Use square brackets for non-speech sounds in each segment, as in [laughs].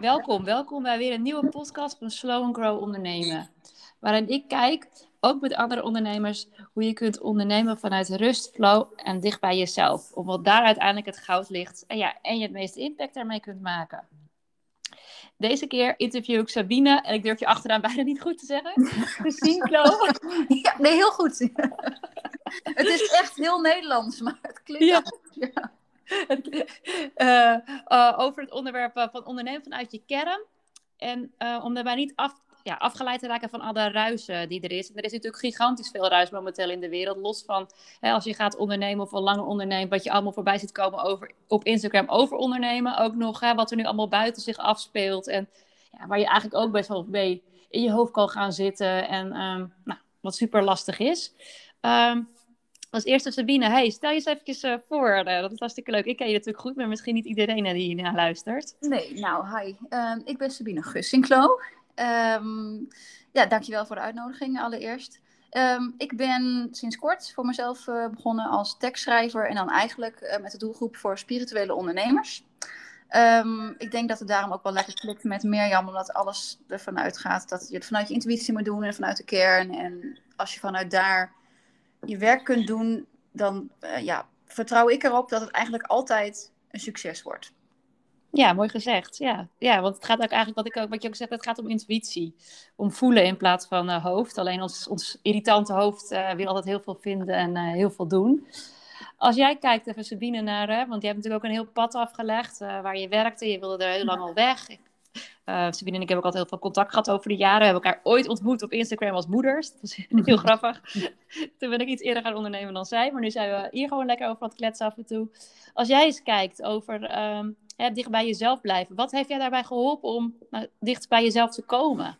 welkom. Welkom bij weer een nieuwe podcast van Slow and Grow Ondernemen. Waarin ik kijk, ook met andere ondernemers, hoe je kunt ondernemen vanuit rust, flow en dicht bij jezelf. Omdat daar uiteindelijk het goud ligt en, ja, en je het meeste impact daarmee kunt maken. Deze keer interview ik Sabine, en ik durf je achteraan bijna niet goed te zeggen. [laughs] Christine Klo. Ja, nee, heel goed. [laughs] het is echt heel Nederlands, maar het klinkt Ja. ja. Eh, eh, over het onderwerp eh, van ondernemen vanuit je kern. En om daarbij niet af, ja, afgeleid te raken van alle ruisen die er is. En er is natuurlijk gigantisch veel ruis momenteel in de wereld. Los van hè, als je gaat ondernemen of al langer onderneemt, wat je allemaal voorbij ziet komen over, op Instagram over ondernemen. Ook nog hè, wat er nu allemaal buiten zich afspeelt. En ja, waar je eigenlijk ook best wel mee in je hoofd kan gaan zitten. En ehm, nou, wat super lastig is. Ehm, als eerste Sabine, hey, stel je eens eventjes eh, voor. Eh, dat is hartstikke leuk. Ik ken je natuurlijk goed, maar misschien niet iedereen eh, die hiernaar luistert. Nee, nou, hi. Ehm, ik ben Sabine Gussinklo. Ehm ja, dankjewel voor de uitnodiging allereerst. Ehm, ik ben sinds kort voor mezelf begonnen als tekstschrijver en dan eigenlijk met de doelgroep voor spirituele ondernemers. Ehm, ik denk dat het daarom ook wel lekker klikt met Mirjam, omdat alles ervan uitgaat dat je het vanuit je intuïtie moet doen en vanuit de kern. En als je vanuit daar je werk kunt doen, dan eh, ja, vertrouw ik erop dat het eigenlijk altijd een succes wordt. Ja, mooi gezegd. Ja. ja, want het gaat ook eigenlijk, wat, ik ook, wat je ook zegt, het gaat om intuïtie. Om voelen in plaats van eh, hoofd. Alleen ons, ons irritante hoofd eh, wil altijd heel veel vinden en heel veel doen. Als jij kijkt even Sabine naar, hè, want je hebt natuurlijk ook een heel pad afgelegd waar je werkte. Je wilde er heel lang al weg. Eh, Sabine en ik hebben ook altijd heel veel contact gehad over de jaren. We hebben elkaar ooit ontmoet op Instagram als moeders. Dat was [laughs] heel [laughs] grappig. [laughs] Toen ben ik iets eerder gaan ondernemen dan zij. Maar nu zijn we hier gewoon lekker over aan het kletsen af en toe. Als jij eens kijkt over ehm, hè, dicht bij jezelf blijven. Wat heeft jij daarbij geholpen om nou, dicht bij jezelf te komen?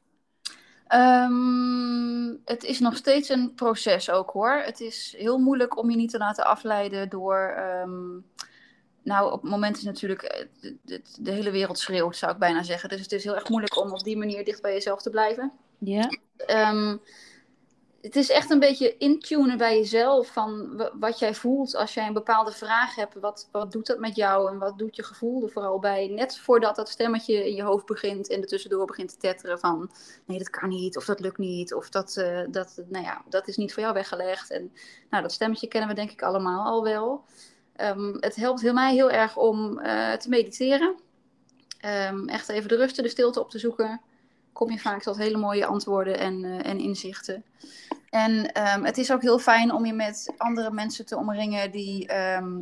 Ehm, het is nog steeds een proces ook hoor. Het is heel moeilijk om je niet te laten afleiden door. ehm, nou, op het moment is natuurlijk eh, de, de, de hele wereld schreeuwt, zou ik bijna zeggen. Dus het is heel erg moeilijk om op die manier dicht bij jezelf te blijven. Ja, Ehm, het is echt een beetje intunen bij jezelf van wat jij voelt als jij een bepaalde vraag hebt. Wat, wat doet dat met jou en wat doet je gevoel er vooral bij? Net voordat dat stemmetje in je hoofd begint en er tussendoor begint te tetteren van nee, dat kan niet of dat lukt niet of dat, eh, dat, nou ja, dat is niet voor jou weggelegd. En nou, dat stemmetje kennen we denk ik allemaal al wel. Ehm, het helpt heel mij heel erg om eh, te mediteren. Ehm, echt even de rust en de stilte op te zoeken kom je vaak tot hele mooie antwoorden en, eh, en inzichten. En ehm, het is ook heel fijn om je met andere mensen te omringen die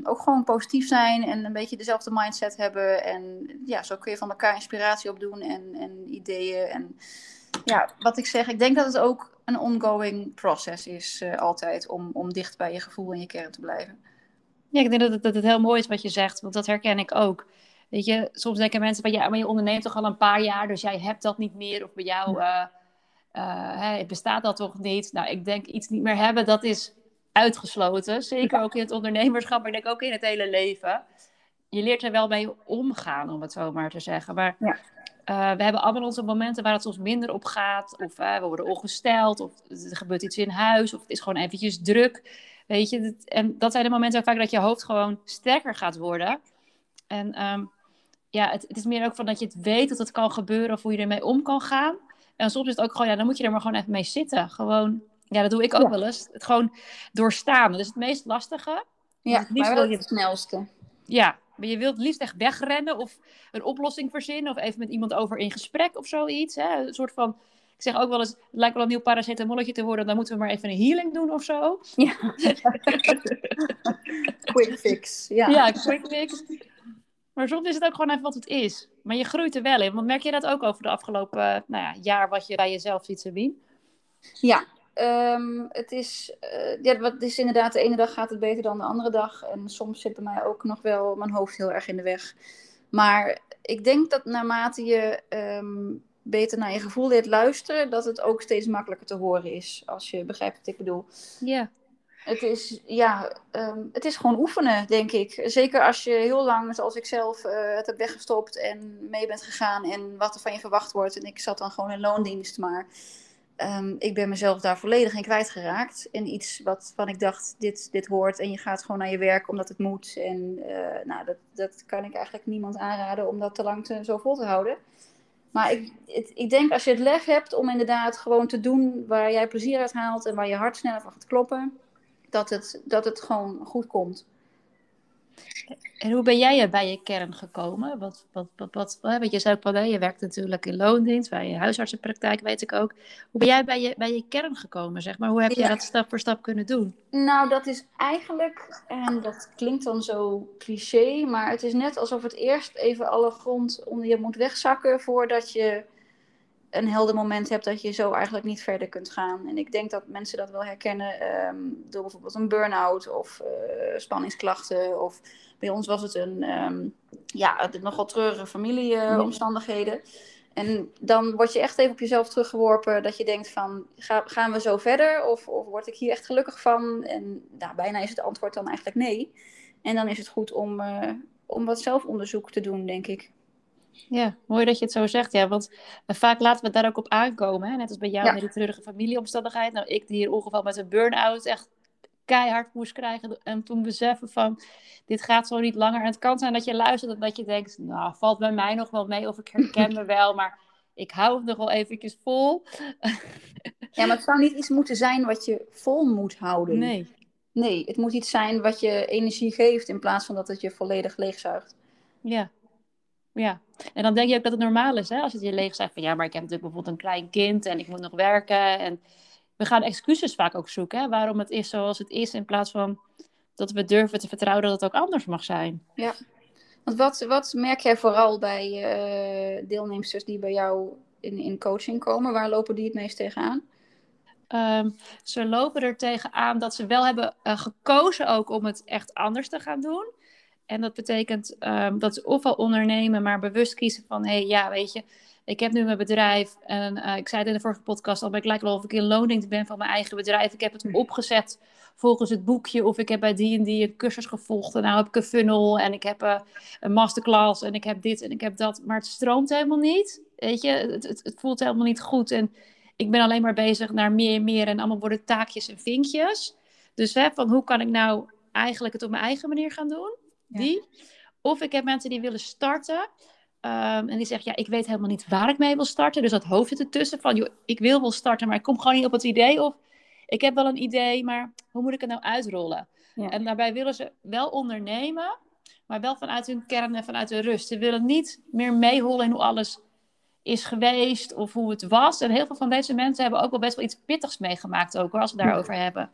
ook gewoon positief zijn en een beetje dezelfde mindset hebben. En ja, zo kun je van elkaar inspiratie opdoen en, en ideeën. En ja, wat ik zeg, ik denk dat het ook een ongoing process is eh, altijd om, om dicht bij je gevoel en je kern te blijven. Ja ik denk dat het, dat het heel mooi is wat je zegt, want dat herken ik ook. Weet je, soms denken mensen van ja, maar je onderneemt toch al een paar jaar, dus jij hebt dat niet meer. Of bij jou eh, eh, bestaat dat toch niet? Nou, ik denk iets niet meer hebben, dat is uitgesloten. Zeker ook in het ondernemerschap, maar ik denk ook in het hele leven. Je leert er wel mee omgaan, om het zo maar te zeggen. Maar Ja. eh, we hebben allemaal onze momenten waar het soms minder op gaat. Of we worden ongesteld, of er gebeurt iets in huis, of het is gewoon eventjes druk. Weet je, dat- en dat zijn de momenten vaak dat je hoofd gewoon sterker gaat worden. En ehm, ja, het, het is meer ook van dat je het weet dat het kan gebeuren of hoe je ermee om kan gaan. En soms is het ook gewoon, ja, dan moet je er maar gewoon even mee zitten. Gewoon, ja, dat doe ik ook Ja. wel eens. Het gewoon doorstaan. Dat is het meest lastige. Ja, het liefst maar wel je- het snelste. Ja, maar je wilt het liefst echt wegrennen of een oplossing verzinnen of even met iemand over in gesprek of zoiets. Hè? Een soort van, ik zeg ook wel eens, het lijkt wel een nieuw paracetamolletje te worden, dan moeten we maar even een healing doen of zo. Ja. [laughs] Quick fix. Ja. Ja, quick fix. Maar soms is het ook gewoon even wat het is. Maar je groeit er wel in. Want merk je dat ook over de afgelopen eh, nou ja, jaar wat je bij jezelf ziet, Sabine? Ja, ehm, het, is, eh, ja, wat- het is inderdaad, de ene dag gaat het beter dan de andere dag. En soms zit bij mij ook nog wel mijn hoofd heel erg in de weg. Maar ik denk dat naarmate je ehm, beter naar je gevoel leert luisteren, dat het ook steeds makkelijker te horen is. Als je begrijpt wat ik bedoel. Ja. Het is, ja, ehm, het is gewoon oefenen, denk ik. Zeker als je heel lang, zoals ik zelf, eh, het hebt weggestopt en mee bent gegaan en wat er van je verwacht wordt. En ik zat dan gewoon in loondienst, maar Ehm, ik ben mezelf daar volledig in kwijtgeraakt. In iets wat van ik dacht, dit, dit hoort. En je gaat gewoon naar je werk omdat het moet. En uh, nou, dat, dat kan ik eigenlijk niemand aanraden om dat te lang te, zo vol te houden. Maar ik, het, ik denk als je het lef hebt om inderdaad gewoon te doen waar jij plezier uit haalt. En waar je hart sneller van gaat kloppen. Dat het, dat het gewoon goed komt. En hoe ben jij bij je kern gekomen? Wat, wat, wat, wat, wat je zei ook je werkt natuurlijk in loondienst, bij je huisartsenpraktijk weet ik ook. Hoe ben jij bij je, bij je kern gekomen, zeg maar? Hoe heb je dat stap voor stap kunnen doen? Nou, dat is eigenlijk, en dat klinkt dan zo cliché, maar het is net alsof het eerst even alle grond onder je moet wegzakken voordat je een helder moment hebt dat je zo eigenlijk niet verder kunt gaan. En ik denk dat mensen dat wel herkennen ehm, door bijvoorbeeld een burn-out of uh, spanningsklachten. Of bij ons was het een um, ja, nogal treurige familieomstandigheden. En dan word je echt even op jezelf teruggeworpen dat je denkt van, ga, gaan we zo verder? Of, of word ik hier echt gelukkig van? En nou, bijna is het antwoord dan eigenlijk nee. En dan is het goed om, uh, om wat zelfonderzoek te doen, denk ik. Ja, mooi dat je het zo zegt. Ja, want eh, vaak laten we daar ook op aankomen. Hè? Net als bij jou ja. met die treurige familieomstandigheid. Nou, ik die hier ongeval met een burn-out echt keihard moest krijgen. En toen beseffen van, dit gaat zo niet langer. En het kan zijn dat je luistert en dat je denkt, nou, valt bij mij nog wel mee. Of ik herken me wel, [laughs] maar ik hou het nog wel eventjes vol. [laughs] Ja, maar het zou niet iets moeten zijn wat je vol moet houden. Nee. Nee, het moet iets zijn wat je energie geeft in plaats van dat het je volledig leegzuigt. Ja, ja, en dan denk je ook dat het normaal is, hè? Als het je leeg zegt van ja, maar ik heb natuurlijk bijvoorbeeld een klein kind en ik moet nog werken. En we gaan excuses vaak ook zoeken, hè? waarom het is zoals het is, in plaats van dat we durven te vertrouwen dat het ook anders mag zijn. Ja, want wat, wat merk jij vooral bij uh, deelnemsters die bij jou in, in coaching komen? Waar lopen die het meest tegenaan? Um, ze lopen er tegenaan dat ze wel hebben uh, gekozen ook om het echt anders te gaan doen. En dat betekent um, dat ze ofwel ondernemen, maar bewust kiezen van, hé, hey, ja, weet je, ik heb nu mijn bedrijf. En uh, ik zei het in de vorige podcast al, maar ik lijkt wel of ik in loondienst ben van mijn eigen bedrijf. Ik heb het hm. opgezet volgens het boekje. Of ik heb bij die en die een cursus gevolgd. En nou heb ik een funnel. En ik heb uh, een masterclass. En ik heb dit en ik heb dat. Maar het stroomt helemaal niet. Weet je, het, het, het voelt helemaal niet goed. En ik ben alleen maar bezig naar meer en meer. En allemaal worden taakjes en vinkjes. Dus hè, van hoe kan ik nou eigenlijk het op mijn eigen manier gaan doen? Die. Of ik heb mensen die willen starten. Um, en die zeggen, ja, ik weet helemaal niet waar ik mee wil starten. Dus dat hoofd zit ertussen van, joh, ik wil wel starten, maar ik kom gewoon niet op het idee. Of ik heb wel een idee, maar hoe moet ik het nou uitrollen? En daarbij willen ze wel ondernemen, maar wel vanuit hun kern en vanuit hun rust. Ze willen niet meer meeholen in hoe alles is geweest of hoe het was. En heel veel van deze mensen hebben ook wel best wel iets pittigs meegemaakt, ook hoor, als we het daarover hebben.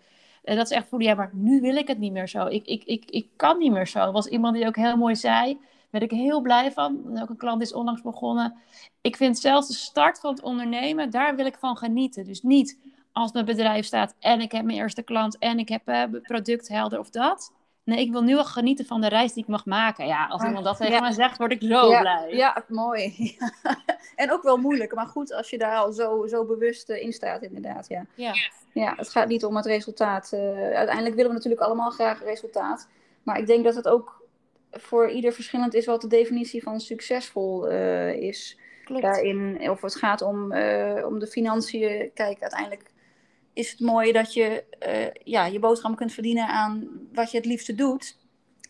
En dat ze echt voelen, ja, maar nu wil ik het niet meer zo. Ik, ik, ik, ik kan niet meer zo. Er was iemand die ook heel mooi zei, ben ik heel blij van. Ook een klant is onlangs begonnen. Ik vind zelfs de start van het ondernemen, daar wil ik van genieten. Dus niet als mijn bedrijf staat en ik heb mijn eerste klant en ik heb uh, product helder of dat. Nee, ik wil nu al genieten van de reis die ik mag maken. Ja, als iemand dat tegen mij zegt, word ik zo blij. Ja, mooi. [laughs] en ook wel moeilijk, maar goed als je daar al zo, zo bewust in staat, inderdaad. Ja. Ja. ja, het gaat niet om het resultaat. Uh, uiteindelijk willen we natuurlijk allemaal graag resultaat. Maar ik denk dat het ook voor ieder verschillend is wat de definitie van succesvol uh, is. Klopt. Daarin, of het gaat om, uh, om de financiën. Kijk, uiteindelijk is het mooi dat je uh, ja, je boterham kunt verdienen aan wat je het liefste doet.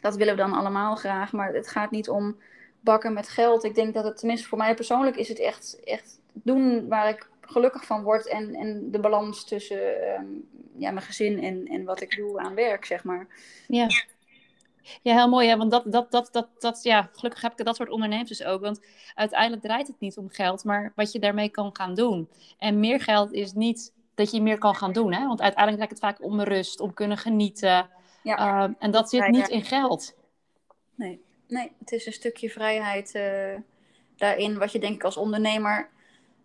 Dat willen we dan allemaal graag, maar het gaat niet om bakken met geld. Ik denk dat het, tenminste voor mij persoonlijk, is het echt, echt doen waar ik gelukkig van word. En, en de balans tussen um, ja, mijn gezin en, en wat ik doe aan werk, zeg maar. Ja. Ja, heel mooi. Hè? Want dat, dat, dat, dat, dat, ja, gelukkig heb ik dat soort ondernemers dus ook. Want uiteindelijk draait het niet om geld, maar wat je daarmee kan gaan doen. En meer geld is niet dat je meer kan gaan doen. Hè? Want uiteindelijk draait het vaak om rust, om kunnen genieten. Ja. Ehm, en dat zit niet in geld. Nee. nee, het is een stukje vrijheid uh, daarin, wat je denk ik als ondernemer.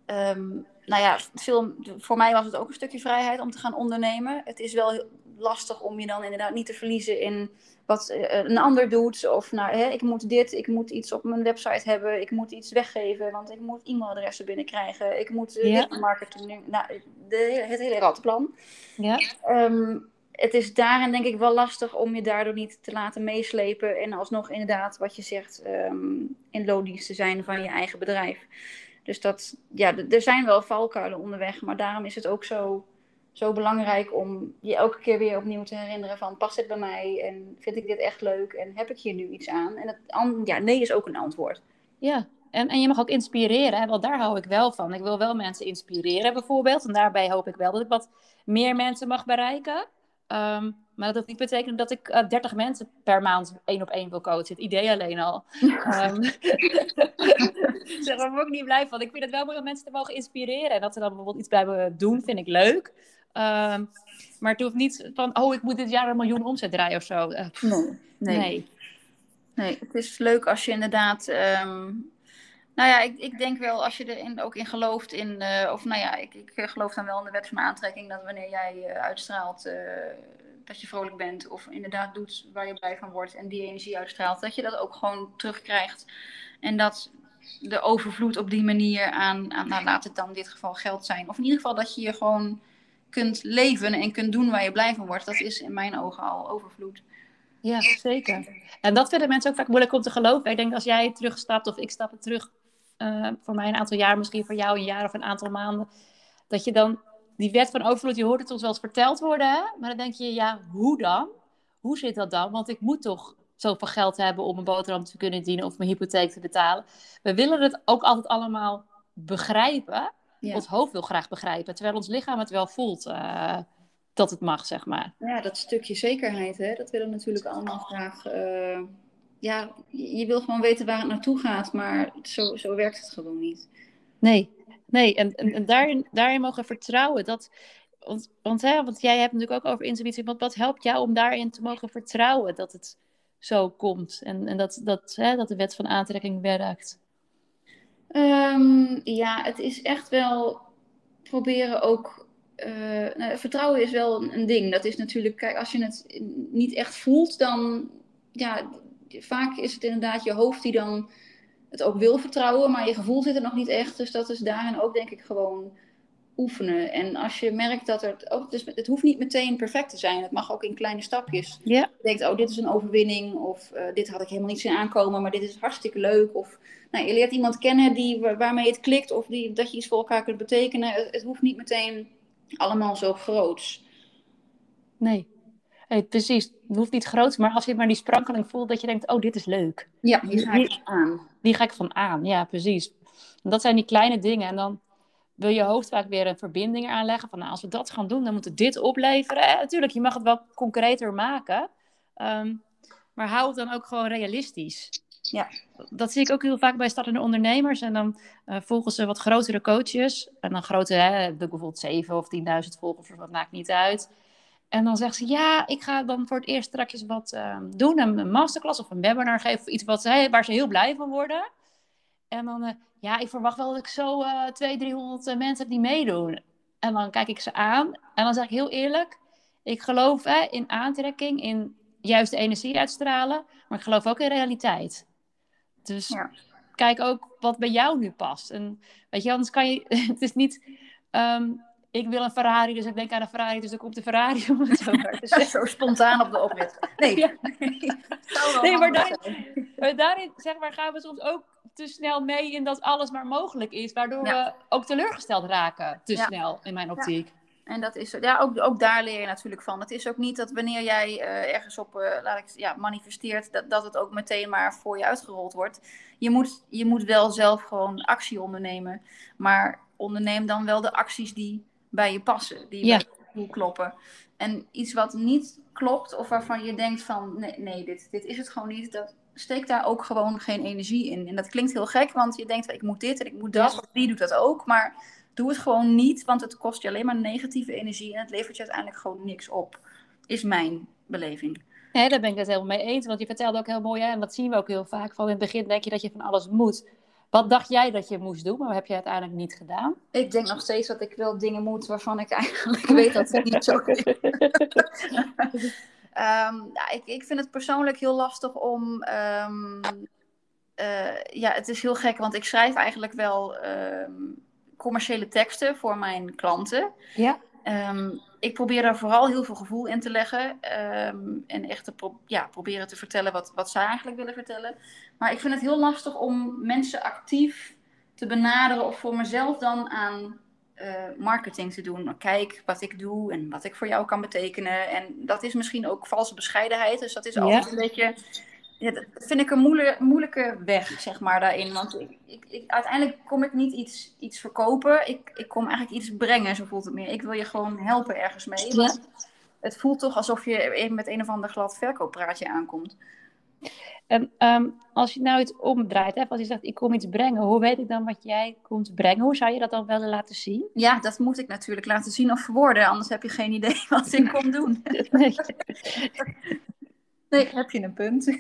Um, nou ja, veel, voor mij was het ook een stukje vrijheid om te gaan ondernemen. Het is wel lastig om je dan inderdaad niet te verliezen in wat eh, een ander doet. Of nou, hè, ik moet dit, ik moet iets op mijn website hebben, ik moet iets weggeven, want ik moet e-mailadressen binnenkrijgen, ik moet uh, ja. marketing, nou, de, het hele ratplan. Ja. Um, het is daarin denk ik wel lastig om je daardoor niet te laten meeslepen en alsnog inderdaad wat je zegt um, in loondienst te zijn van je eigen bedrijf. Dus dat, ja, er zijn wel valkuilen onderweg, maar daarom is het ook zo, zo belangrijk om je elke keer weer opnieuw te herinneren van, past dit bij mij en vind ik dit echt leuk en heb ik hier nu iets aan? En het, ja, nee is ook een antwoord. Ja, en, en je mag ook inspireren, hè? want daar hou ik wel van. Ik wil wel mensen inspireren bijvoorbeeld. En daarbij hoop ik wel dat ik wat meer mensen mag bereiken. Ehm, maar dat niet betekent dat ik uh, eh, 30 mensen per maand één op één wil coachen. Het idee alleen al. um, zeg, daar word ik niet blij van. Ik vind het wel mooi om mensen te mogen inspireren. En dat ze dan bijvoorbeeld iets bij me doen, vind ik leuk. Um, maar het hoeft niet van, oh, ik moet dit jaar een miljoen omzet draaien of zo. Uh, nee, nee. nee. Nee, het is leuk als je inderdaad um, nou ja, ik, ik denk wel als je er in, ook in gelooft, in, uh, of nou ja, ik, ik geloof dan wel in de wet van aantrekking dat wanneer jij uh, uitstraalt dat je vrolijk bent, of inderdaad doet waar je blij van wordt en die energie uitstraalt, dat je dat ook gewoon terugkrijgt. En dat de overvloed op die manier aan, aan nou, laat het dan in dit geval geld zijn, of in ieder geval dat je je gewoon kunt leven en kunt doen waar je blij van wordt, dat is in mijn ogen al overvloed. Ja, zeker. En dat vinden mensen ook vaak moeilijk om te geloven. Ik denk als jij terugstapt of ik stap terug uh, voor mij een aantal jaar, misschien voor jou een jaar of een aantal maanden, dat je dan die wet van overvloed, je hoort het ons wel eens verteld worden, hè? maar dan denk je, ja, hoe dan? Hoe zit dat dan? Want ik moet toch zoveel geld hebben om een boterham te kunnen dienen of mijn hypotheek te betalen. We willen het ook altijd allemaal begrijpen. Ons hoofd wil graag begrijpen, terwijl ons lichaam het wel voelt uh, dat het mag, zeg maar. Ja, dat stukje zekerheid, hè? dat willen we natuurlijk allemaal graag. Uh ja, je wil gewoon weten waar het naartoe gaat, maar zo, zo werkt het gewoon niet. Nee, nee. En, en, en daarin, daarin mogen vertrouwen. Dat, want, want, hè, want jij hebt natuurlijk ook over intuïtie. Want wat helpt jou om daarin te mogen vertrouwen dat het zo komt? En, en dat, dat, hè, dat de wet van aantrekking werkt? Um, ja, het is echt wel proberen ook. Uh, nou, vertrouwen is wel een, een ding. Dat is natuurlijk, kijk, als je het niet echt voelt, dan ja, vaak is het inderdaad je hoofd die dan het ook wil vertrouwen, maar je gevoel zit er nog niet echt. Dus dat is daarin ook denk ik gewoon oefenen. En als je merkt dat het, oh, het, is, het hoeft niet meteen perfect te zijn. Het mag ook in kleine stapjes. Ja. Je denkt, oh, dit is een overwinning. Of uh, dit had ik helemaal niet zien aankomen, maar dit is hartstikke leuk. Of nou, je leert iemand kennen die, waarmee het klikt. Of die, dat je iets voor elkaar kunt betekenen. Het, het hoeft niet meteen allemaal zo groots. Nee. Hey, precies, het hoeft niet groot, maar als je maar die sprankeling voelt, dat je denkt, oh, dit is leuk. Ja, die ga ik van aan. Die ga ik van aan, ja, precies. En dat zijn die kleine dingen. En dan wil je hoofd vaak weer een verbinding aanleggen. Van, nou, als we dat gaan doen, dan moet het dit opleveren. Eh, natuurlijk, je mag het wel concreter maken. Um, maar hou het dan ook gewoon realistisch. Ja. Dat zie ik ook heel vaak bij startende ondernemers. En dan uh, volgen ze wat grotere coaches. En dan grote, hè, bijvoorbeeld 7 of 10.000 volgers, dat maakt niet uit. En dan zegt ze, ja, ik ga dan voor het eerst straks wat uh, doen. Een masterclass of een webinar geven. Of iets wat waar ze heel blij van worden. En dan, uh, ja, ik verwacht wel dat ik zo uh, 200, 300 mensen heb die meedoen. En dan kijk ik ze aan. En dan zeg ik heel eerlijk, ik geloof hè, in aantrekking, in juiste energie uitstralen. Maar ik geloof ook in realiteit. Dus ja. kijk ook wat bij jou nu past. En weet je, anders kan je, [laughs] het is niet... Um, ik wil een Ferrari, dus ik denk aan een Ferrari, dus dan komt de Ferrari om het zo [laughs] Zo spontaan op de oprit. Nee, [laughs] ja. nee, maar, daarin, maar daarin zeg maar, gaan we soms ook te snel mee in dat alles maar mogelijk is, waardoor we ook teleurgesteld raken te snel, in mijn optiek. En dat is, ja, ook, ook daar leer je natuurlijk van. Het is ook niet dat wanneer jij uh, ergens op, uh, laat ik ja, manifesteert, dat, dat het ook meteen maar voor je uitgerold wordt. Je moet, je moet wel zelf gewoon actie ondernemen. Maar onderneem dan wel de acties die bij je passen, die ja. bij je kloppen. En iets wat niet klopt of waarvan je denkt van nee, nee dit, dit is het gewoon niet, dat steekt daar ook gewoon geen energie in. En dat klinkt heel gek, want je denkt ik moet dit en ik moet dat, want die doet dat ook, maar doe het gewoon niet, want het kost je alleen maar negatieve energie en het levert je uiteindelijk gewoon niks op. Is mijn beleving. Daar ben ik het helemaal mee eens. Want je vertelde ook heel mooi, hè, en dat zien we ook heel vaak. Van in het begin denk je dat je van alles moet. Wat dacht jij dat je moest doen, maar wat heb je uiteindelijk niet gedaan? Ik denk nog steeds dat ik wel dingen moet waarvan ik eigenlijk [laughs] weet dat het niet zo is. [laughs] um, ja, ik, ik vind het persoonlijk heel lastig om. Um, uh, ja, het is heel gek, want ik schrijf eigenlijk wel um, commerciële teksten voor mijn klanten. Ja. Ik probeer daar vooral heel veel gevoel in te leggen. En echt te pro ja, proberen te vertellen wat, wat zij eigenlijk willen vertellen. Maar ik vind het heel lastig om mensen actief te te benaderen of voor mezelf dan aan eh, marketing te doen. Kijk wat ik doe en wat ik voor jou kan betekenen. En dat is misschien ook valse bescheidenheid. Dus dat is altijd een beetje. Ja, dat vind ik een moeilijke, moeilijke weg, zeg maar, daarin. Want ik, ik, ik, uiteindelijk kom ik niet iets, iets verkopen. Ik, ik kom eigenlijk iets brengen, zo voelt het meer. Ik wil je gewoon helpen ergens mee. Ja. Het voelt toch alsof je met een of ander glad verkooppraatje aankomt. En ehm, als je nou iets omdraait, hè, als je zegt ik kom iets brengen, hoe weet ik dan wat jij komt brengen? Hoe zou je dat dan willen laten zien? Ja, dat moet ik natuurlijk laten zien of verwoorden, anders heb je geen idee [laughs] wat ik kom doen. nee. [laughs] nee, heb je een punt.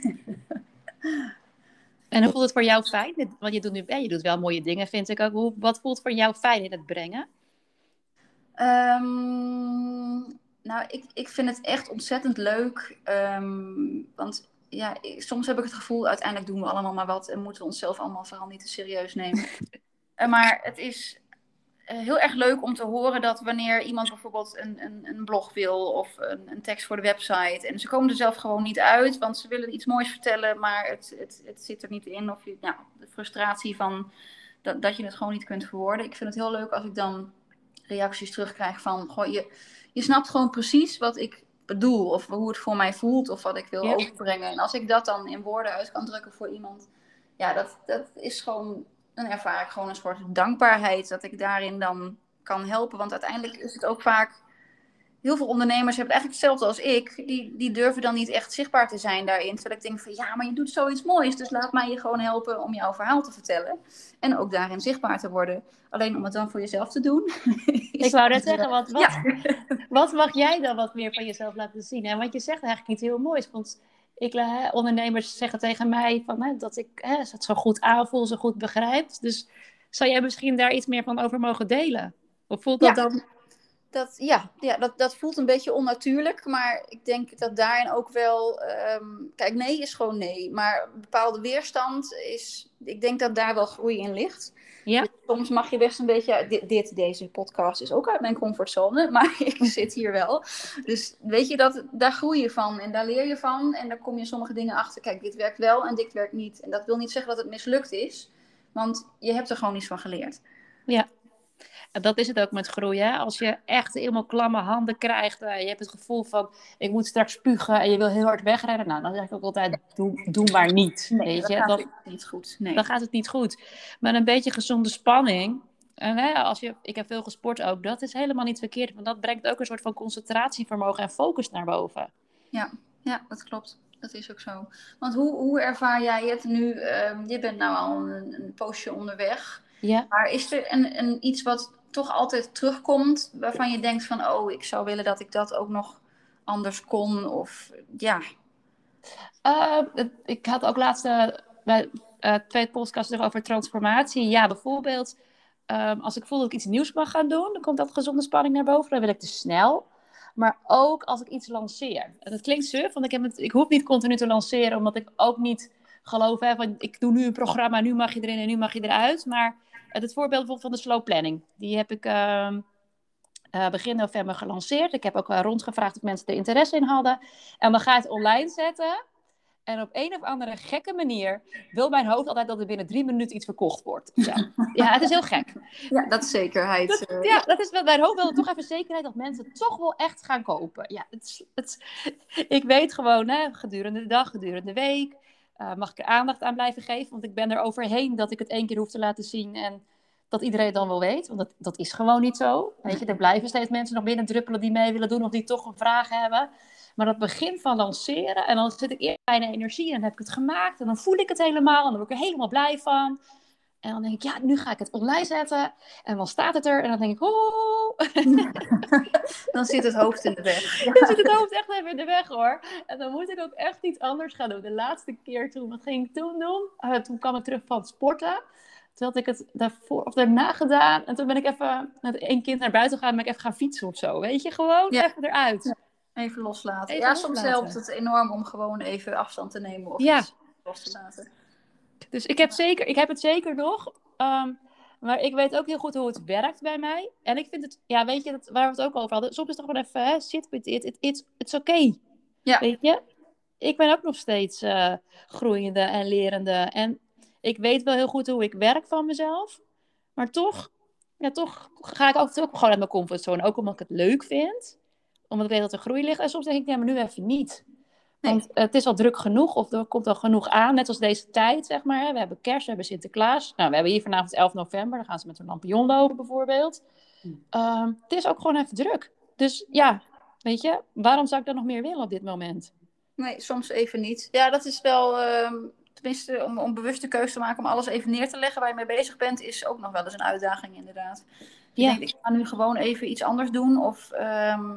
en hoe voelt het voor jou fijn? Want je doet nu je doet wel mooie dingen, vind ik ook. Hoe, wat voelt voor jou fijn in het brengen? Um, nou, ik, ik vind het echt ontzettend leuk. Um, want ja, soms heb ik het gevoel, uiteindelijk doen we allemaal maar wat en moeten we onszelf allemaal vooral niet te serieus nemen. [laughs] Eh, maar het is eh, heel erg leuk om te horen dat wanneer iemand bijvoorbeeld een, een, een blog wil of een, een, tekst voor de website en ze komen er zelf gewoon niet uit, want ze willen iets moois vertellen, maar het, het, het zit er niet in. Of je, nou, de frustratie van dat, dat je het gewoon niet kunt verwoorden. Ik vind het heel leuk als ik dan reacties terugkrijg van, goh, je, je snapt gewoon precies wat ik bedoel, of hoe het voor mij voelt, of wat ik wil overbrengen. En als ik dat dan in woorden uit kan drukken voor iemand, ja, dat, dat is gewoon, dan ervaar ik gewoon een soort dankbaarheid dat ik daarin dan kan helpen. Want uiteindelijk is het ook vaak heel veel ondernemers hebben het eigenlijk hetzelfde als ik. Die, die durven dan niet echt zichtbaar te zijn daarin. Terwijl ik denk van ja, maar je doet zoiets moois. Dus laat mij je gewoon helpen om jouw verhaal te vertellen. En ook daarin zichtbaar te worden. Alleen om het dan voor jezelf te doen. [laughs] Ik wou net zeggen, wat, wat, [laughs] wat, mag jij dan wat meer van jezelf laten zien? En want je zegt eigenlijk iets heel moois. Want ik, hè, ondernemers zeggen tegen mij van, hè, dat ik hè, het zo goed aanvoel, zo goed begrijp. Dus zou jij misschien daar iets meer van over mogen delen? Of voelt dat dan dat, ja, ja dat, dat voelt een beetje onnatuurlijk. Maar ik denk dat daarin ook wel. Ehm, kijk, nee is gewoon nee. Maar bepaalde weerstand is. Ik denk dat daar wel groei in ligt. Ja. Dus soms mag je best een beetje. Dit, dit, deze podcast is ook uit mijn comfortzone. [laughs] Maar ik [laughs] zit hier wel. Dus weet je, dat, daar groei je van. En daar leer je van. En daar kom je sommige dingen achter. Kijk, dit werkt wel en dit werkt niet. En dat wil niet zeggen dat het mislukt is. Want je hebt er gewoon iets van geleerd. Ja, dat is het ook met groeien. Als je echt helemaal klamme handen krijgt, uh, je hebt het gevoel van ik moet straks spugen en je wil heel hard wegrennen, nou, dan zeg ik ook altijd doe, doe maar niet. Nee, weet je? Dan gaat het niet goed. Nee. Dan gaat het niet goed. Maar een beetje gezonde spanning. En hè, als je, ik heb veel gesport ook, dat is helemaal niet verkeerd. Want dat brengt ook een soort van concentratievermogen en focus naar boven. Ja, ja dat klopt. Dat is ook zo. Want hoe, hoe ervaar jij het nu? Uh, je bent nou al een, een poosje onderweg. Ja. Maar is er een, een, iets wat toch altijd terugkomt waarvan je denkt van, oh, ik zou willen dat ik dat ook nog anders kon? Of ja. Uh, ik had ook laatst uh, bij uh, twee podcasts over transformatie. Ja, bijvoorbeeld, um, als ik voel dat ik iets nieuws mag gaan doen, dan komt dat gezonde spanning naar boven. Dan wil ik te snel. Maar ook als ik iets lanceer. En dat klinkt suf, want ik, heb het, ik hoef niet continu te lanceren, omdat ik ook niet geloof hè, van ik doe nu een programma, nu mag je erin en nu mag je eruit. Maar het voorbeeld bijvoorbeeld van de slow planning. Die heb ik uh, begin november gelanceerd. Ik heb ook rondgevraagd of mensen er interesse in hadden. En dan ga je het online zetten. En op een of andere gekke manier wil mijn hoofd altijd dat er binnen drie minuten iets verkocht wordt. Ja, [laughs] ja het is heel gek. Ja, dat is zekerheid. Dat, eh. ja, dat is wat mijn hoofd wil toch even zekerheid dat mensen toch wel echt gaan kopen. Ja, het, het, ik weet gewoon, hè, gedurende de dag, gedurende de week, uh, mag ik er aandacht aan blijven geven? Want ik ben er overheen dat ik het één keer hoef te laten zien en dat iedereen dan wel weet. Want dat, dat is gewoon niet zo. Weet je, er blijven steeds mensen nog binnen druppelen die mee willen doen of die toch een vraag hebben. Maar dat begin van lanceren en dan zit ik eerst bijna energie en dan heb ik het gemaakt en dan voel ik het helemaal en dan word ik er helemaal blij van. En dan denk ik, ja, nu ga ik het online zetten. En dan staat het er. En dan denk ik, oh. [laughs] dan zit het hoofd in de weg. [laughs] Dan zit het hoofd echt even in de weg hoor. En dan moet ik ook echt iets anders gaan doen. De laatste keer toen, wat ging ik toen doen? Uh, toen kwam ik terug van sporten. Toen had ik het daarvoor of daarna gedaan. En toen ben ik even met één kind naar buiten gegaan. En ben ik even gaan fietsen of zo. Weet je, gewoon even eruit. Even loslaten. ja, soms helpt het enorm om gewoon even afstand te nemen. Of ja. los te laten. Dus ik heb, zeker, ik heb het zeker nog. Um, maar ik weet ook heel goed hoe het werkt bij mij. En ik vind het, ja, weet je, dat, waar we het ook over hadden. Soms is het gewoon even, hè, sit with it. it it's it's okay. Ja. Weet je? Ik ben ook nog steeds uh, groeiende en lerende. En ik weet wel heel goed hoe ik werk van mezelf. Maar toch, ja, toch ga ik altijd ook gewoon uit mijn comfortzone. Ook omdat ik het leuk vind. Omdat ik weet dat er groei ligt. En soms denk ik, ja, maar nu even niet. Want het is al druk genoeg, of er komt al genoeg aan, net als deze tijd, zeg maar. We hebben kerst, we hebben Sinterklaas. Nou, we hebben hier vanavond 11 november, dan gaan ze met een lampion lopen bijvoorbeeld. Hmm. Ehm, het is ook gewoon even druk. Dus ja, weet je, waarom zou ik dan nog meer willen op dit moment? Nee, soms even niet. Ja, dat is wel, ehm, tenminste, om, om bewuste keuze te maken om alles even neer te leggen waar je mee bezig bent, is ook nog wel eens een uitdaging inderdaad. Ja. Ik denk, ik ga nu gewoon even iets anders doen of... Ehm,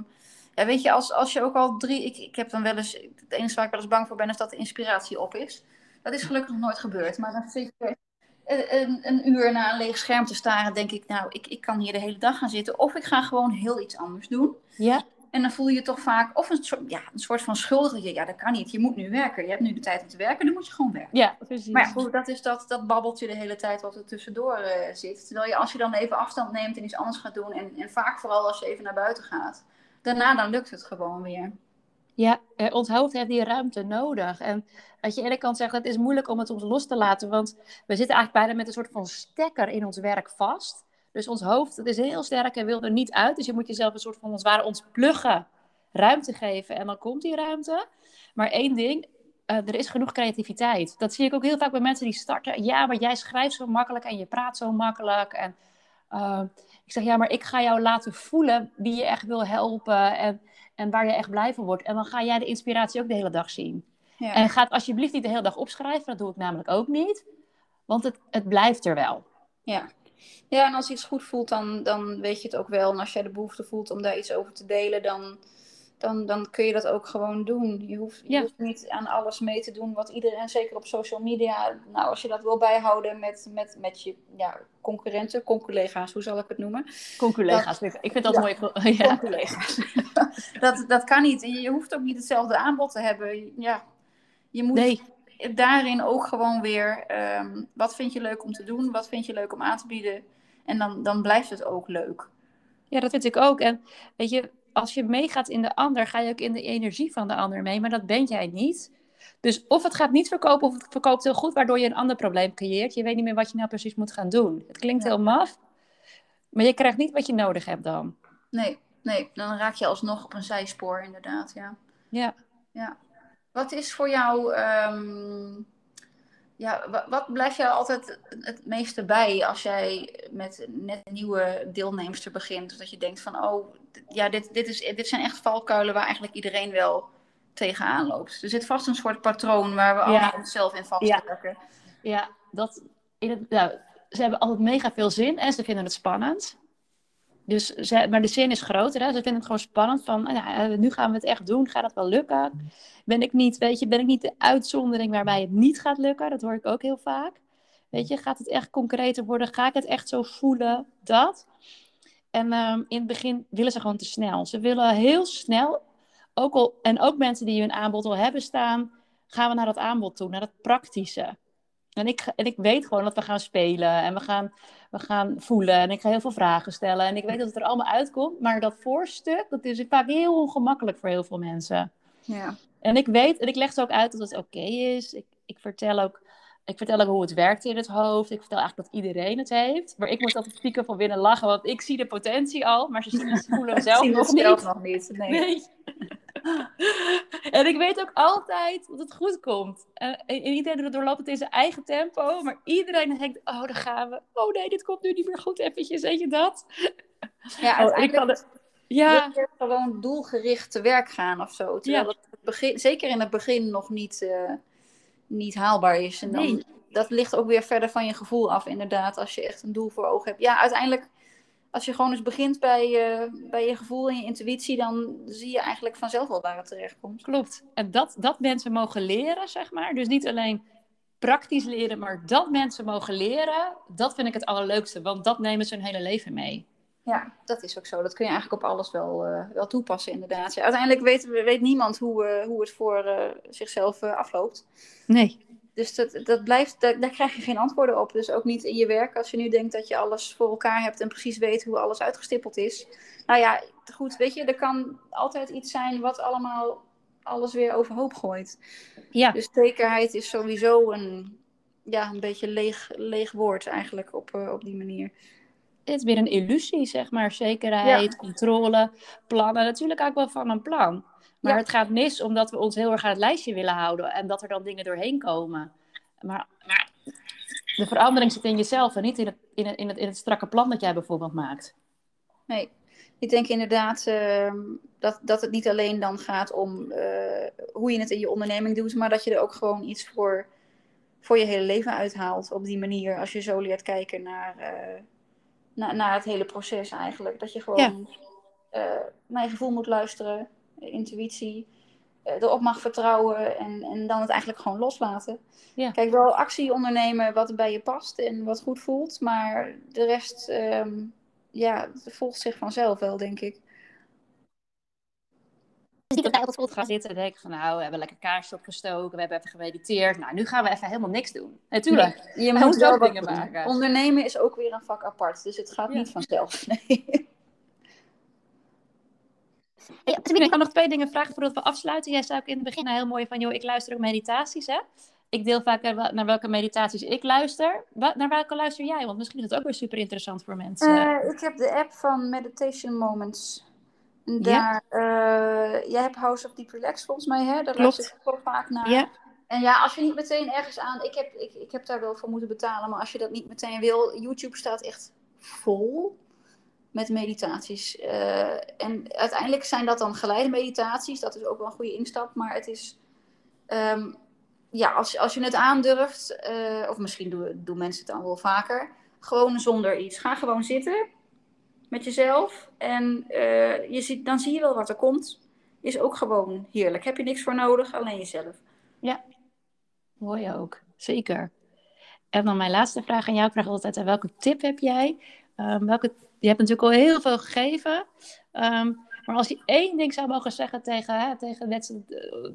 ja, weet je, als, als je ook al drie. Ik, ik heb dan wel eens. Het enige waar ik wel eens bang voor ben, is dat de inspiratie op is. Dat is gelukkig nog nooit gebeurd. Maar dan zit je een, een uur naar een leeg scherm te staren. Denk ik, nou, ik, ik kan hier de hele dag gaan zitten. Of ik ga gewoon heel iets anders doen. Ja. En dan voel je je toch vaak, of een soort, ja, een soort van schuldig. Ja, dat kan niet. Je moet nu werken. Je hebt nu de tijd om te werken, dan moet je gewoon werken. Ja, precies. Maar ja, dat is dat, dat babbeltje de hele tijd wat er tussendoor uh, zit. Terwijl je als je dan even afstand neemt en iets anders gaat doen. En, en vaak vooral als je even naar buiten gaat daarna dan lukt het gewoon weer. Ja, eh, ons hoofd heeft die ruimte nodig. En dat je eerlijk kan zeggen, het is moeilijk om het ons los te laten. Want we zitten eigenlijk bijna met een soort van stekker in ons werk vast. Dus ons hoofd het is heel sterk en wil er niet uit. Dus je moet jezelf een soort van, als het ware, ontpluggen. Ruimte geven en dan komt die ruimte. Maar één ding, uh, er is genoeg creativiteit. Dat zie ik ook heel vaak bij mensen die starten. Ja, maar jij schrijft zo makkelijk en je praat zo makkelijk. En uh, ik zeg, ja, maar ik ga jou laten voelen wie je echt wil helpen en, en waar je echt blij van wordt. En dan ga jij de inspiratie ook de hele dag zien. Ja. En ga het alsjeblieft niet de hele dag opschrijven, dat doe ik namelijk ook niet. Want het, het blijft er wel. Ja. ja, en als iets goed voelt, dan, dan weet je het ook wel. En als jij de behoefte voelt om daar iets over te delen, dan, dan, dan kun je dat ook gewoon doen. Je hoeft, je hoeft niet aan alles mee te doen wat iedereen, zeker op social media, nou als je dat wil bijhouden met, met, met je ja, concurrenten, conculega's, hoe zal ik het noemen? Conculega's, ik vind dat ja, mooi. [laughs] Ja. [laughs] dat, dat kan niet. Je hoeft ook niet hetzelfde aanbod te hebben. Ja, je moet nee. daarin ook gewoon weer, ehm, wat vind je leuk om te doen? Wat vind je leuk om aan te bieden? En dan, dan blijft het ook leuk. Ja, dat vind ik ook. En weet je, als je meegaat in de ander, ga je ook in de energie van de ander mee. Maar dat ben jij niet. Dus of het gaat niet verkopen, of het verkoopt heel goed, waardoor je een ander probleem creëert. Je weet niet meer wat je nou precies moet gaan doen. Het klinkt heel maf, maar je krijgt niet wat je nodig hebt dan. Nee, nee, dan raak je alsnog op een zijspoor, inderdaad. Ja. Ja. ja. Wat is voor jou. Ehm, ja, wat blijft jou altijd het meeste bij als jij met net een nieuwe deelnemster begint? Dat je denkt van, oh, ja, dit, dit, is, dit zijn echt valkuilen waar eigenlijk iedereen wel tegenaan loopt. Er zit vast een soort patroon waar we allemaal onszelf in vastwerken. Ja. ja, dat, in het, nou, ze hebben altijd mega veel zin en ze vinden het spannend. Dus maar de zin is groter. Hè? Ze vinden het gewoon spannend. Van, nou ja, nu gaan we het echt doen. Gaat dat wel lukken? Ben ik niet, weet je, ben ik niet de uitzondering waarbij het niet gaat lukken? Dat hoor ik ook heel vaak. Weet je, gaat het echt concreter worden? Ga ik het echt zo voelen? Dat. En um, in het begin willen ze gewoon te snel. Ze willen heel snel, ook al, en ook mensen die hun aanbod al hebben staan, gaan we naar dat aanbod toe, naar dat praktische. En ik, en ik weet gewoon dat we gaan spelen en we gaan, we gaan voelen en ik ga heel veel vragen stellen. En ik weet dat het er allemaal uitkomt, maar dat voorstuk, dat is vaak heel ongemakkelijk voor heel veel mensen. Ja. En ik weet, en ik leg ze ook uit dat het oké is. Ik, ik vertel ook ik vertel ook hoe het werkt in het hoofd. Ik vertel eigenlijk dat iedereen het heeft. Maar ik moet altijd stiekem van binnen lachen, want ik zie de potentie al. Maar ze zien, voelen [laughs] zelf nog niet. zelf nog niet. Nee. En ik weet ook altijd dat het goed komt. En, iedereen doorloopt het in zijn eigen tempo. Maar iedereen denkt, oh, daar gaan we. Oh nee, dit komt nu niet meer goed eventjes. Weet je dat? Ja, oh, ik kan het... Ja. gewoon doelgericht te werk gaan of zo. Terwijl ja. het begin, zeker in het begin nog niet... Uh niet haalbaar is. En dan, dat ligt ook weer verder van je gevoel af, inderdaad, als je echt een doel voor ogen hebt. Ja, uiteindelijk, als je gewoon eens begint bij, uh, bij je gevoel en je intuïtie, dan zie je eigenlijk vanzelf wel waar het terecht komt. Klopt. En dat, dat mensen mogen leren, zeg maar. Dus niet alleen praktisch leren, maar dat mensen mogen leren, dat vind ik het allerleukste, want dat nemen ze hun hele leven mee. Ja, dat is ook zo. Dat kun je eigenlijk op alles wel, uh, wel toepassen, inderdaad. Ja, uiteindelijk weet, weet niemand hoe, uh, hoe het voor uh, zichzelf afloopt. Nee. Dus dat, dat blijft, daar, daar, krijg je geen antwoorden op. Dus ook niet in je werk, als je nu denkt dat je alles voor elkaar hebt en precies weet hoe alles uitgestippeld is. Nou ja, goed, weet je, er kan altijd iets zijn wat allemaal alles weer overhoop gooit. Ja. Dus zekerheid is sowieso een, ja, een beetje leeg, leeg wordt eigenlijk op, eh, op die manier. Het is weer een illusie, zeg maar. Zekerheid, controle, plannen. Natuurlijk ook wel van een plan. Maar het gaat mis omdat we ons heel erg aan het lijstje willen houden. En dat er dan dingen doorheen komen. Maar, maar de verandering zit in jezelf en niet in het, in, het, in, het, in het strakke plan dat jij bijvoorbeeld maakt. Nee, ik denk inderdaad ehm, dat, dat het niet alleen dan gaat om eh, hoe je het in je onderneming doet, maar dat je er ook gewoon iets voor, voor je hele leven uithaalt op die manier. Als je zo leert kijken naar, uh, naar, het hele proces eigenlijk. Dat je gewoon uh, naar je gevoel moet luisteren, intuïtie, erop mag vertrouwen en, en dan het eigenlijk gewoon loslaten. Ja. Kijk, wel actie ondernemen wat bij je past en wat goed voelt, maar de rest. Ehm, ja, volgt zich vanzelf wel, denk ik. Dus niet op het gaan zitten en denken van nou, we hebben lekker kaarsje opgestoken, we hebben even gemediteerd. Nou, nu gaan we even helemaal niks doen. Natuurlijk, je moet wel dingen maken. Ondernemen is ook weer een vak apart, dus het gaat niet vanzelf. [laughs] Nee. Ja, ik kan nog twee dingen vragen voordat we afsluiten. Jij zei ook in het begin heel mooi van, joh, ik luister ook meditaties, hè? ik deel vaak naar welke meditaties ik luister. Naar welke luister jij? Want misschien is het ook weer super interessant voor mensen. Uh, ik heb de app van Meditation Moments. Daar, ja. uh, jij hebt House of Deep Relax volgens mij, hè? Daar luister ik ook vaak naar. Ja. En ja, als je niet meteen ergens aan... Ik heb, ik, ik heb daar wel voor moeten betalen, maar als je dat niet meteen wil... YouTube staat echt vol met meditaties. Uh, en uiteindelijk zijn dat dan geleide meditaties. Dat is ook wel een goede instap, maar het is... Um, ja, als, als je het aandurft, uh, of misschien doen, doen mensen het dan wel vaker, gewoon zonder iets. Ga gewoon zitten met jezelf en uh, je ziet, dan zie je wel wat er komt. Is ook gewoon heerlijk. Heb je niks voor nodig, alleen jezelf. Ja, mooi ook. Zeker. En dan mijn laatste vraag aan jou. Ik vraag altijd, welke tip heb jij? Um, welke, je hebt natuurlijk al heel veel gegeven. Um, maar als je één ding zou mogen zeggen tegen, hè, tegen net,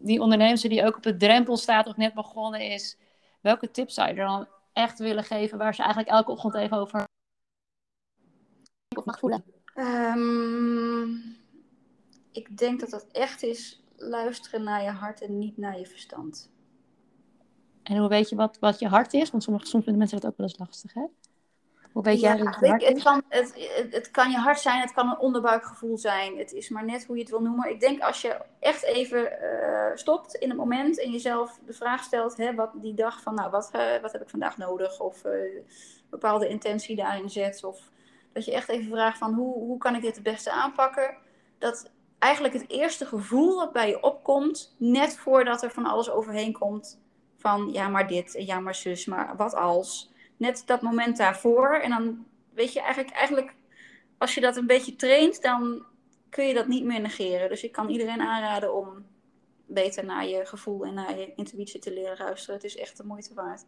die ondernemer die ook op het drempel staat of net begonnen is, welke tips zou je er dan echt willen geven waar ze eigenlijk elke ochtend even over of mag voelen? Um, ik denk dat dat echt is luisteren naar je hart en niet naar je verstand. En hoe weet je wat, wat je hart is? Want sommige, soms vinden mensen dat ook wel eens lastig, hè? Hoe weet jij dat het, het, kan, het, het, kan je hart zijn, het kan een onderbuikgevoel zijn. Het is maar net hoe je het wil noemen. Ik denk als je echt even uh, stopt in het moment en jezelf de vraag stelt, hè, wat die dag van, nou, wat, uh, wat heb ik vandaag nodig? Of uh, bepaalde intentie daarin zet. Of dat je echt even vraagt van, hoe, hoe kan ik dit het beste aanpakken? Dat eigenlijk het eerste gevoel dat bij je opkomt, net voordat er van alles overheen komt, van ja, maar dit, ja, maar zus, maar wat als net dat moment daarvoor. En dan weet je eigenlijk, eigenlijk, als je dat een beetje traint, dan kun je dat niet meer negeren. Dus ik kan iedereen aanraden om beter naar je gevoel en naar je intuïtie te leren luisteren. Het is echt de moeite waard.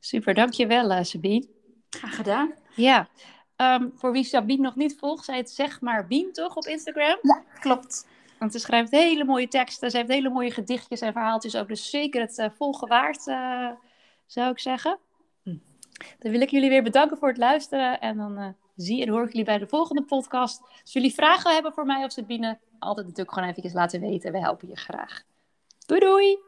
Super, dankjewel uh, Sabine. Graag gedaan. Ja, um, voor wie Sabine nog niet volgt, zij het zeg maar Bien toch op Instagram? Ja, klopt. Want ze schrijft hele mooie teksten, ze heeft hele mooie gedichtjes en verhaaltjes ook. Dus zeker het uh, volgen waard, uh, zou ik zeggen. Dan wil ik jullie weer bedanken voor het luisteren. En dan uh, zie en hoor ik jullie bij de volgende podcast. Als jullie vragen hebben voor mij of Sabine, altijd natuurlijk gewoon even laten weten. We helpen je graag. Doei doei!